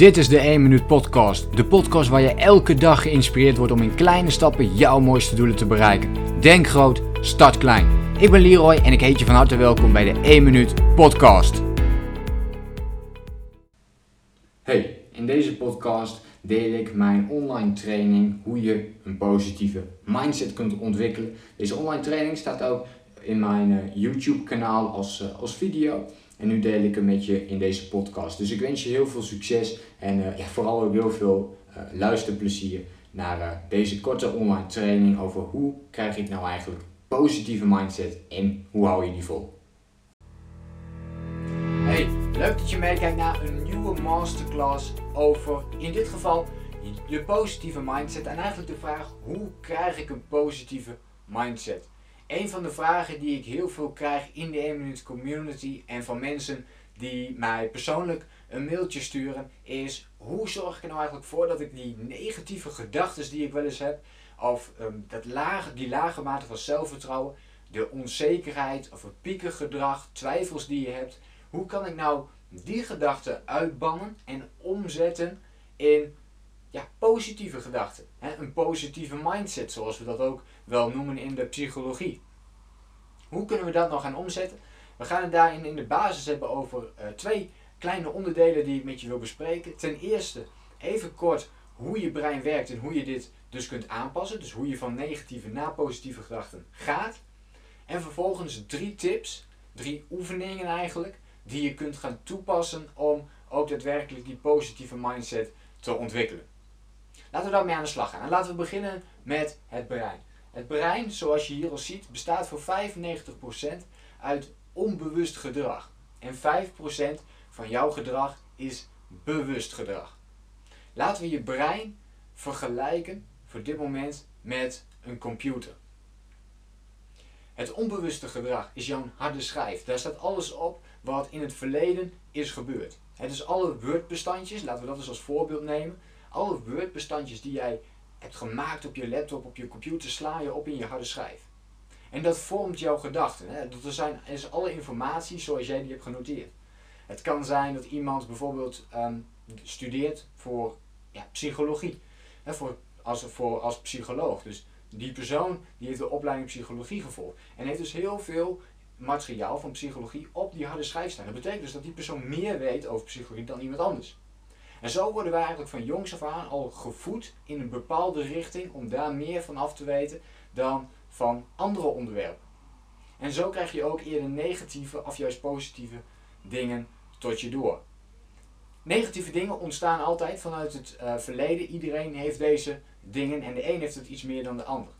Dit is de 1 Minuut Podcast. De podcast waar je elke dag geïnspireerd wordt om in kleine stappen jouw mooiste doelen te bereiken. Denk groot, start klein. Ik ben Leroy en ik heet je van harte welkom bij de 1 Minuut Podcast. Hey, in deze podcast deel ik mijn online training hoe je een positieve mindset kunt ontwikkelen. Deze online training staat ook in mijn eh, YouTube kanaal als, eh, als video. En nu deel ik hem met je in deze podcast. Dus ik wens je heel veel succes en uh, ja, vooral ook heel veel uh, luisterplezier naar uh, deze korte online training over hoe krijg ik nou eigenlijk positieve mindset en hoe hou je die vol. Hey, leuk dat je meekijkt naar een nieuwe masterclass over in dit geval je positieve mindset en eigenlijk de vraag hoe krijg ik een positieve mindset. Een van de vragen die ik heel veel krijg in de 1 minuut community en van mensen die mij persoonlijk een mailtje sturen is hoe zorg ik er nou eigenlijk voor dat ik die negatieve gedachten die ik wel eens heb of um, dat lage, die lage mate van zelfvertrouwen, de onzekerheid of het piekengedrag, twijfels die je hebt, hoe kan ik nou die gedachten uitbannen en omzetten in ja, positieve gedachten. Een positieve mindset, zoals we dat ook wel noemen in de psychologie. Hoe kunnen we dat nou gaan omzetten? We gaan het daarin in de basis hebben over uh, twee kleine onderdelen die ik met je wil bespreken. Ten eerste even kort hoe je brein werkt en hoe je dit dus kunt aanpassen. Dus hoe je van negatieve naar positieve gedachten gaat. En vervolgens drie tips, drie oefeningen eigenlijk, die je kunt gaan toepassen om ook daadwerkelijk die positieve mindset te ontwikkelen. Laten we daarmee aan de slag gaan. En laten we beginnen met het brein. Het brein, zoals je hier al ziet, bestaat voor 95% uit onbewust gedrag. En 5% van jouw gedrag is bewust gedrag. Laten we je brein vergelijken voor dit moment met een computer. Het onbewuste gedrag is jouw harde schijf. Daar staat alles op wat in het verleden is gebeurd. Het is alle Word-bestandjes, laten we dat eens als voorbeeld nemen. Alle Word-bestandjes die jij hebt gemaakt op je laptop, op je computer, sla je op in je harde schijf. En dat vormt jouw gedachten. Dat er zijn, is alle informatie zoals jij die hebt genoteerd. Het kan zijn dat iemand bijvoorbeeld um, studeert voor ja, psychologie. Hè, voor, als, voor, als psycholoog. Dus die persoon die heeft de opleiding psychologie gevolgd. En heeft dus heel veel materiaal van psychologie op die harde schijf staan. Dat betekent dus dat die persoon meer weet over psychologie dan iemand anders. En zo worden wij eigenlijk van jongs af aan al gevoed in een bepaalde richting om daar meer van af te weten dan van andere onderwerpen. En zo krijg je ook eerder negatieve of juist positieve dingen tot je door. Negatieve dingen ontstaan altijd vanuit het uh, verleden. Iedereen heeft deze dingen en de een heeft het iets meer dan de ander.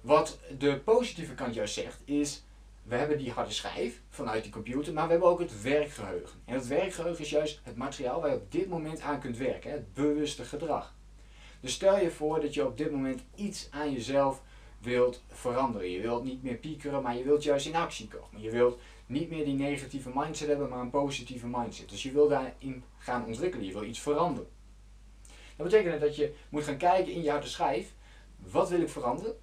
Wat de positieve kant juist zegt is we hebben die harde schijf vanuit die computer, maar we hebben ook het werkgeheugen. En het werkgeheugen is juist het materiaal waar je op dit moment aan kunt werken, het bewuste gedrag. Dus stel je voor dat je op dit moment iets aan jezelf wilt veranderen. Je wilt niet meer piekeren, maar je wilt juist in actie komen. Je wilt niet meer die negatieve mindset hebben, maar een positieve mindset. Dus je wil daarin gaan ontwikkelen, je wil iets veranderen. Dat betekent dat je moet gaan kijken in je harde schijf, wat wil ik veranderen?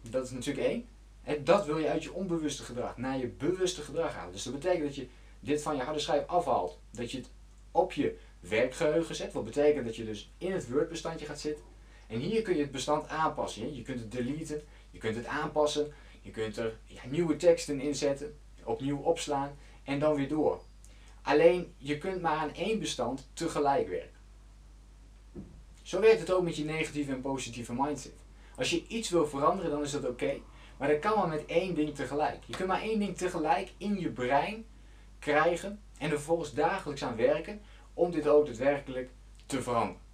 Dat is natuurlijk één. En dat wil je uit je onbewuste gedrag naar je bewuste gedrag halen. Dus dat betekent dat je dit van je harde schijf afhaalt. Dat je het op je werkgeheugen zet. Wat betekent dat je dus in het Word-bestandje gaat zitten. En hier kun je het bestand aanpassen. Je kunt het deleten, je kunt het aanpassen, je kunt er nieuwe teksten inzetten, opnieuw opslaan en dan weer door. Alleen je kunt maar aan één bestand tegelijk werken. Zo werkt het ook met je negatieve en positieve mindset. Als je iets wil veranderen, dan is dat oké. Maar dat kan maar met één ding tegelijk. Je kunt maar één ding tegelijk in je brein krijgen en er vervolgens dagelijks aan werken om dit ook daadwerkelijk te veranderen.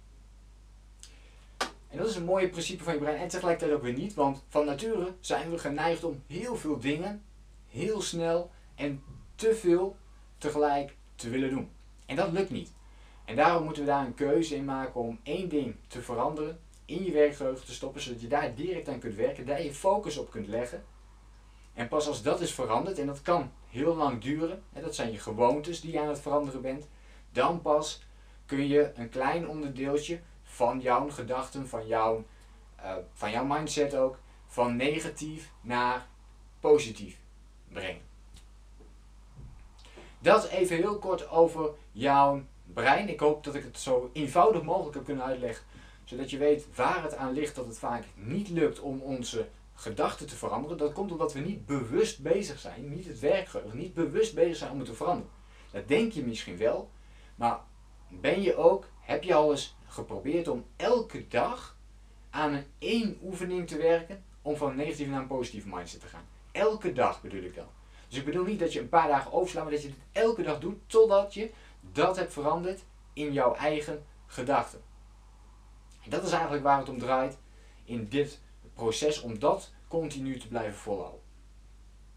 En dat is een mooie principe van je brein en tegelijkertijd ook weer niet, want van nature zijn we geneigd om heel veel dingen heel snel en te veel tegelijk te willen doen. En dat lukt niet. En daarom moeten we daar een keuze in maken om één ding te veranderen in je werkgeheugen te stoppen, zodat je daar direct aan kunt werken, daar je focus op kunt leggen. En pas als dat is veranderd, en dat kan heel lang duren, hè, dat zijn je gewoontes die je aan het veranderen bent, dan pas kun je een klein onderdeeltje van jouw gedachten, van jouw, uh, van jouw mindset ook, van negatief naar positief brengen. Dat even heel kort over jouw brein. Ik hoop dat ik het zo eenvoudig mogelijk heb kunnen uitleggen. Zodat je weet waar het aan ligt dat het vaak niet lukt om onze gedachten te veranderen. Dat komt omdat we niet bewust bezig zijn, niet het werkgeheugen, niet bewust bezig zijn om het te veranderen. Dat denk je misschien wel, maar ben je ook, heb je al eens geprobeerd om elke dag aan één oefening te werken om van een naar een positieve mindset te gaan? Elke dag bedoel ik dan. Dus ik bedoel niet dat je een paar dagen overslaat, maar dat je het elke dag doet totdat je dat hebt veranderd in jouw eigen gedachten. Dat is eigenlijk waar het om draait in dit proces, om dat continu te blijven volhouden.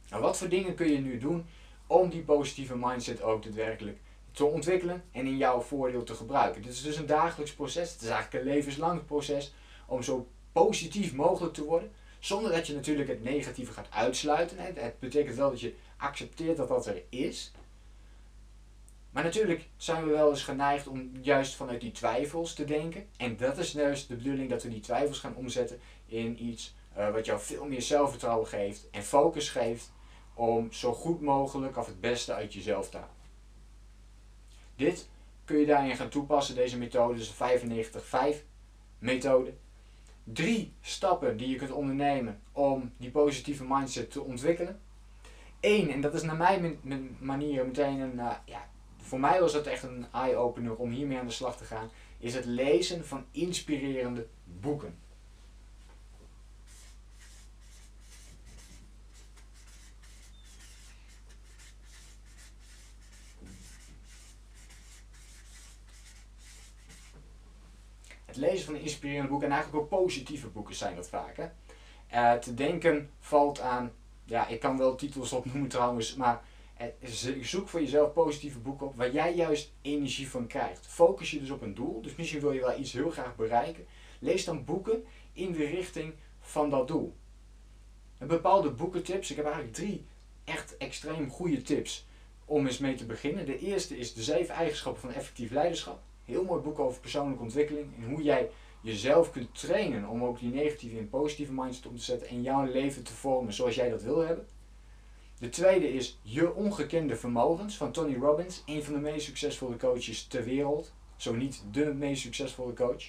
Nou, wat voor dingen kun je nu doen om die positieve mindset ook daadwerkelijk te ontwikkelen en in jouw voordeel te gebruiken? Dit is dus een dagelijks proces, het is eigenlijk een levenslang proces om zo positief mogelijk te worden, zonder dat je natuurlijk het negatieve gaat uitsluiten. Het betekent wel dat je accepteert dat dat er is. Maar natuurlijk zijn we wel eens geneigd om juist vanuit die twijfels te denken. En dat is juist de bedoeling dat we die twijfels gaan omzetten in iets uh, wat jou veel meer zelfvertrouwen geeft en focus geeft om zo goed mogelijk of het beste uit jezelf te halen. Dit kun je daarin gaan toepassen, deze methode, dus de 95-5 methode drie stappen die je kunt ondernemen om die positieve mindset te ontwikkelen. Eén, en dat is naar mijn manier meteen een, uh, ja, voor mij was dat echt een eye-opener om hiermee aan de slag te gaan, is het lezen van inspirerende boeken. lezen van inspirerende boeken en eigenlijk ook positieve boeken zijn dat vaak. Hè? Uh, te denken valt aan, ja, ik kan wel titels opnoemen trouwens, maar zoek voor jezelf positieve boeken op waar jij juist energie van krijgt. Focus je dus op een doel, dus misschien wil je wel iets heel graag bereiken. Lees dan boeken in de richting van dat doel. Bepaalde boekentips, ik heb eigenlijk drie echt extreem goede tips om eens mee te beginnen. De eerste is de zeven eigenschappen van effectief leiderschap. Heel mooi boek over persoonlijke ontwikkeling en hoe jij jezelf kunt trainen om ook die negatieve en positieve mindset om te zetten en jouw leven te vormen zoals jij dat wil hebben. De tweede is Je Ongekende Vermogens van Tony Robbins, een van de meest succesvolle coaches ter wereld. Zo niet de meest succesvolle coach.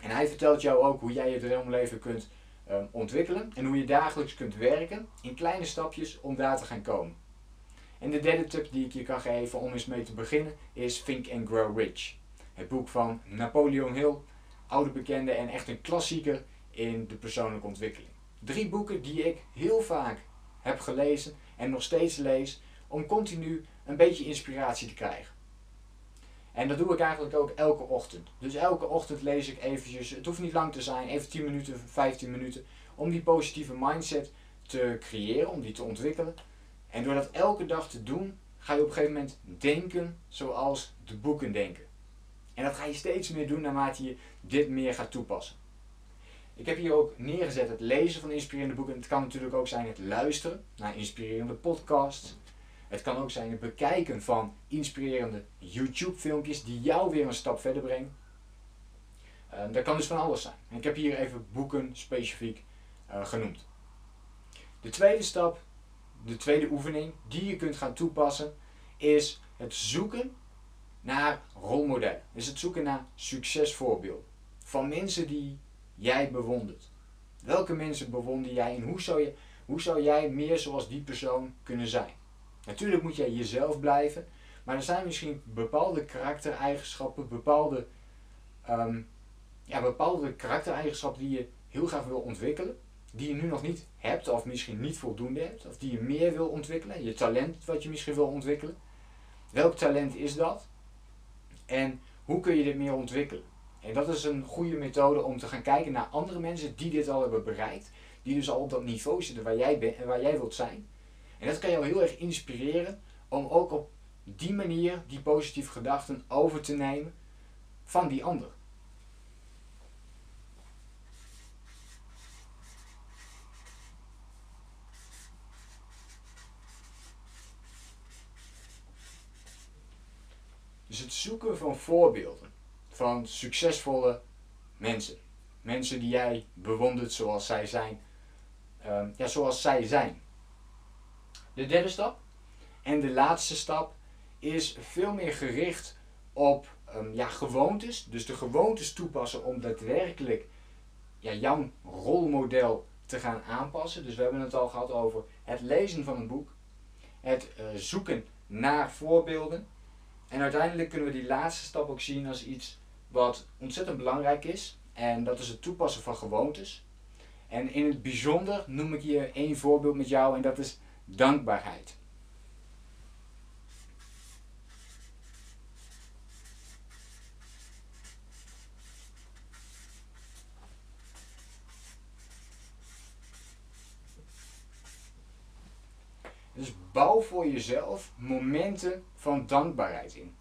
En hij vertelt jou ook hoe jij je droomleven kunt um, ontwikkelen en hoe je dagelijks kunt werken in kleine stapjes om daar te gaan komen. En de derde tip die ik je kan geven om eens mee te beginnen is Think and Grow Rich. Het boek van Napoleon Hill, oude bekende en echt een klassieker in de persoonlijke ontwikkeling. Drie boeken die ik heel vaak heb gelezen en nog steeds lees om continu een beetje inspiratie te krijgen. En dat doe ik eigenlijk ook elke ochtend. Dus elke ochtend lees ik eventjes, het hoeft niet lang te zijn, even 10 minuten, 15 minuten, om die positieve mindset te creëren, om die te ontwikkelen. En door dat elke dag te doen, ga je op een gegeven moment denken zoals de boeken denken. En dat ga je steeds meer doen naarmate je dit meer gaat toepassen. Ik heb hier ook neergezet het lezen van inspirerende boeken. Het kan natuurlijk ook zijn het luisteren naar inspirerende podcasts. Het kan ook zijn het bekijken van inspirerende YouTube filmpjes die jou weer een stap verder brengen. Uh, dat kan dus van alles zijn. En ik heb hier even boeken specifiek uh, genoemd. De tweede stap de tweede oefening die je kunt gaan toepassen is het zoeken naar rolmodellen. Dus het zoeken naar succesvoorbeelden van mensen die jij bewondert. Welke mensen bewonder jij en hoe zou, je, hoe zou jij meer zoals die persoon kunnen zijn? Natuurlijk moet jij jezelf blijven, maar er zijn misschien bepaalde karaktereigenschappen, bepaalde, um, ja, bepaalde karaktereigenschappen die je heel graag wil ontwikkelen die je nu nog niet hebt, of misschien niet voldoende hebt, of die je meer wil ontwikkelen, je talent wat je misschien wil ontwikkelen. Welk talent is dat? En hoe kun je dit meer ontwikkelen? En dat is een goede methode om te gaan kijken naar andere mensen die dit al hebben bereikt, die dus al op dat niveau zitten waar jij bent en waar jij wilt zijn. En dat kan jou heel erg inspireren om ook op die manier die positieve gedachten over te nemen van die ander. Dus het zoeken van voorbeelden van succesvolle mensen. Mensen die jij bewondert zoals zij zijn. Ehm, ja, zoals zij zijn. De derde stap En de laatste stap is veel meer gericht op um, ja, gewoontes. Dus de gewoontes toepassen om daadwerkelijk ja, jouw rolmodel te gaan aanpassen. Dus we hebben het al gehad over het lezen van een boek, het uh, zoeken naar voorbeelden. En uiteindelijk kunnen we die laatste stap ook zien als iets wat ontzettend belangrijk is. En dat is het toepassen van gewoontes. En in het bijzonder noem ik hier één voorbeeld met jou en dat is dankbaarheid. Dus bouw voor jezelf momenten van dankbaarheid in.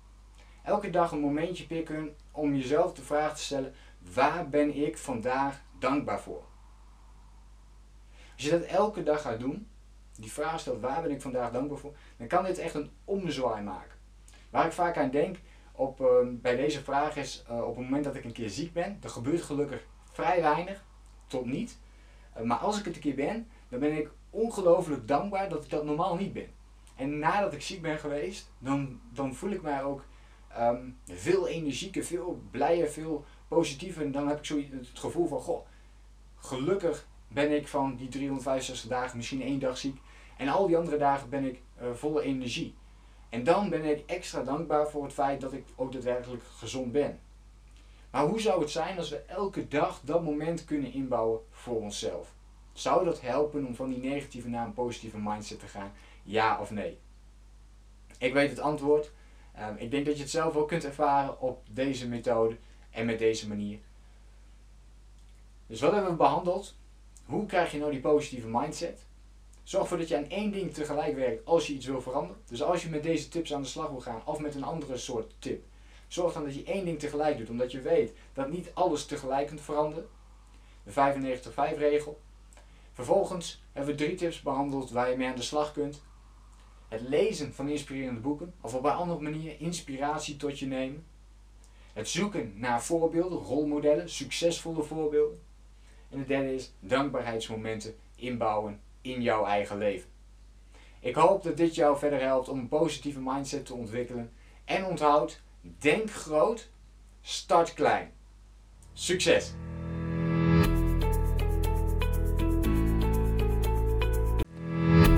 Elke dag een momentje pikken om jezelf de vraag te stellen: waar ben ik vandaag dankbaar voor? Als je dat elke dag gaat doen, die vraag stelt: waar ben ik vandaag dankbaar voor? Dan kan dit echt een omzwaai maken. Waar ik vaak aan denk op, uh, bij deze vraag is: uh, op het moment dat ik een keer ziek ben, er gebeurt gelukkig vrij weinig tot niet. Uh, maar als ik het een keer ben, dan ben ik ongelooflijk dankbaar dat ik dat normaal niet ben. En nadat ik ziek ben geweest, dan, dan voel ik mij ook um, veel energieker, veel blijer, veel positiever. En dan heb ik zo het gevoel van, goh, gelukkig ben ik van die 365 dagen misschien één dag ziek. En al die andere dagen ben ik uh, volle energie. En dan ben ik extra dankbaar voor het feit dat ik ook daadwerkelijk gezond ben. Maar hoe zou het zijn als we elke dag dat moment kunnen inbouwen voor onszelf? Zou dat helpen om van die negatieve naar een positieve mindset te gaan? Ja of nee? Ik weet het antwoord. Um, ik denk dat je het zelf ook kunt ervaren op deze methode en met deze manier. Dus wat hebben we behandeld? Hoe krijg je nou die positieve mindset? Zorg ervoor dat je aan één ding tegelijk werkt als je iets wil veranderen. Dus als je met deze tips aan de slag wil gaan of met een andere soort tip. Zorg dan dat je één ding tegelijk doet, omdat je weet dat niet alles tegelijk kunt veranderen. De 95-5 regel. Vervolgens hebben we drie tips behandeld waar je mee aan de slag kunt. Het lezen van inspirerende boeken, of op een andere manier inspiratie tot je nemen. Het zoeken naar voorbeelden, rolmodellen, succesvolle voorbeelden. En het derde is dankbaarheidsmomenten inbouwen in jouw eigen leven. Ik hoop dat dit jou verder helpt om een positieve mindset te ontwikkelen. En onthoud, denk groot, start klein. Succes!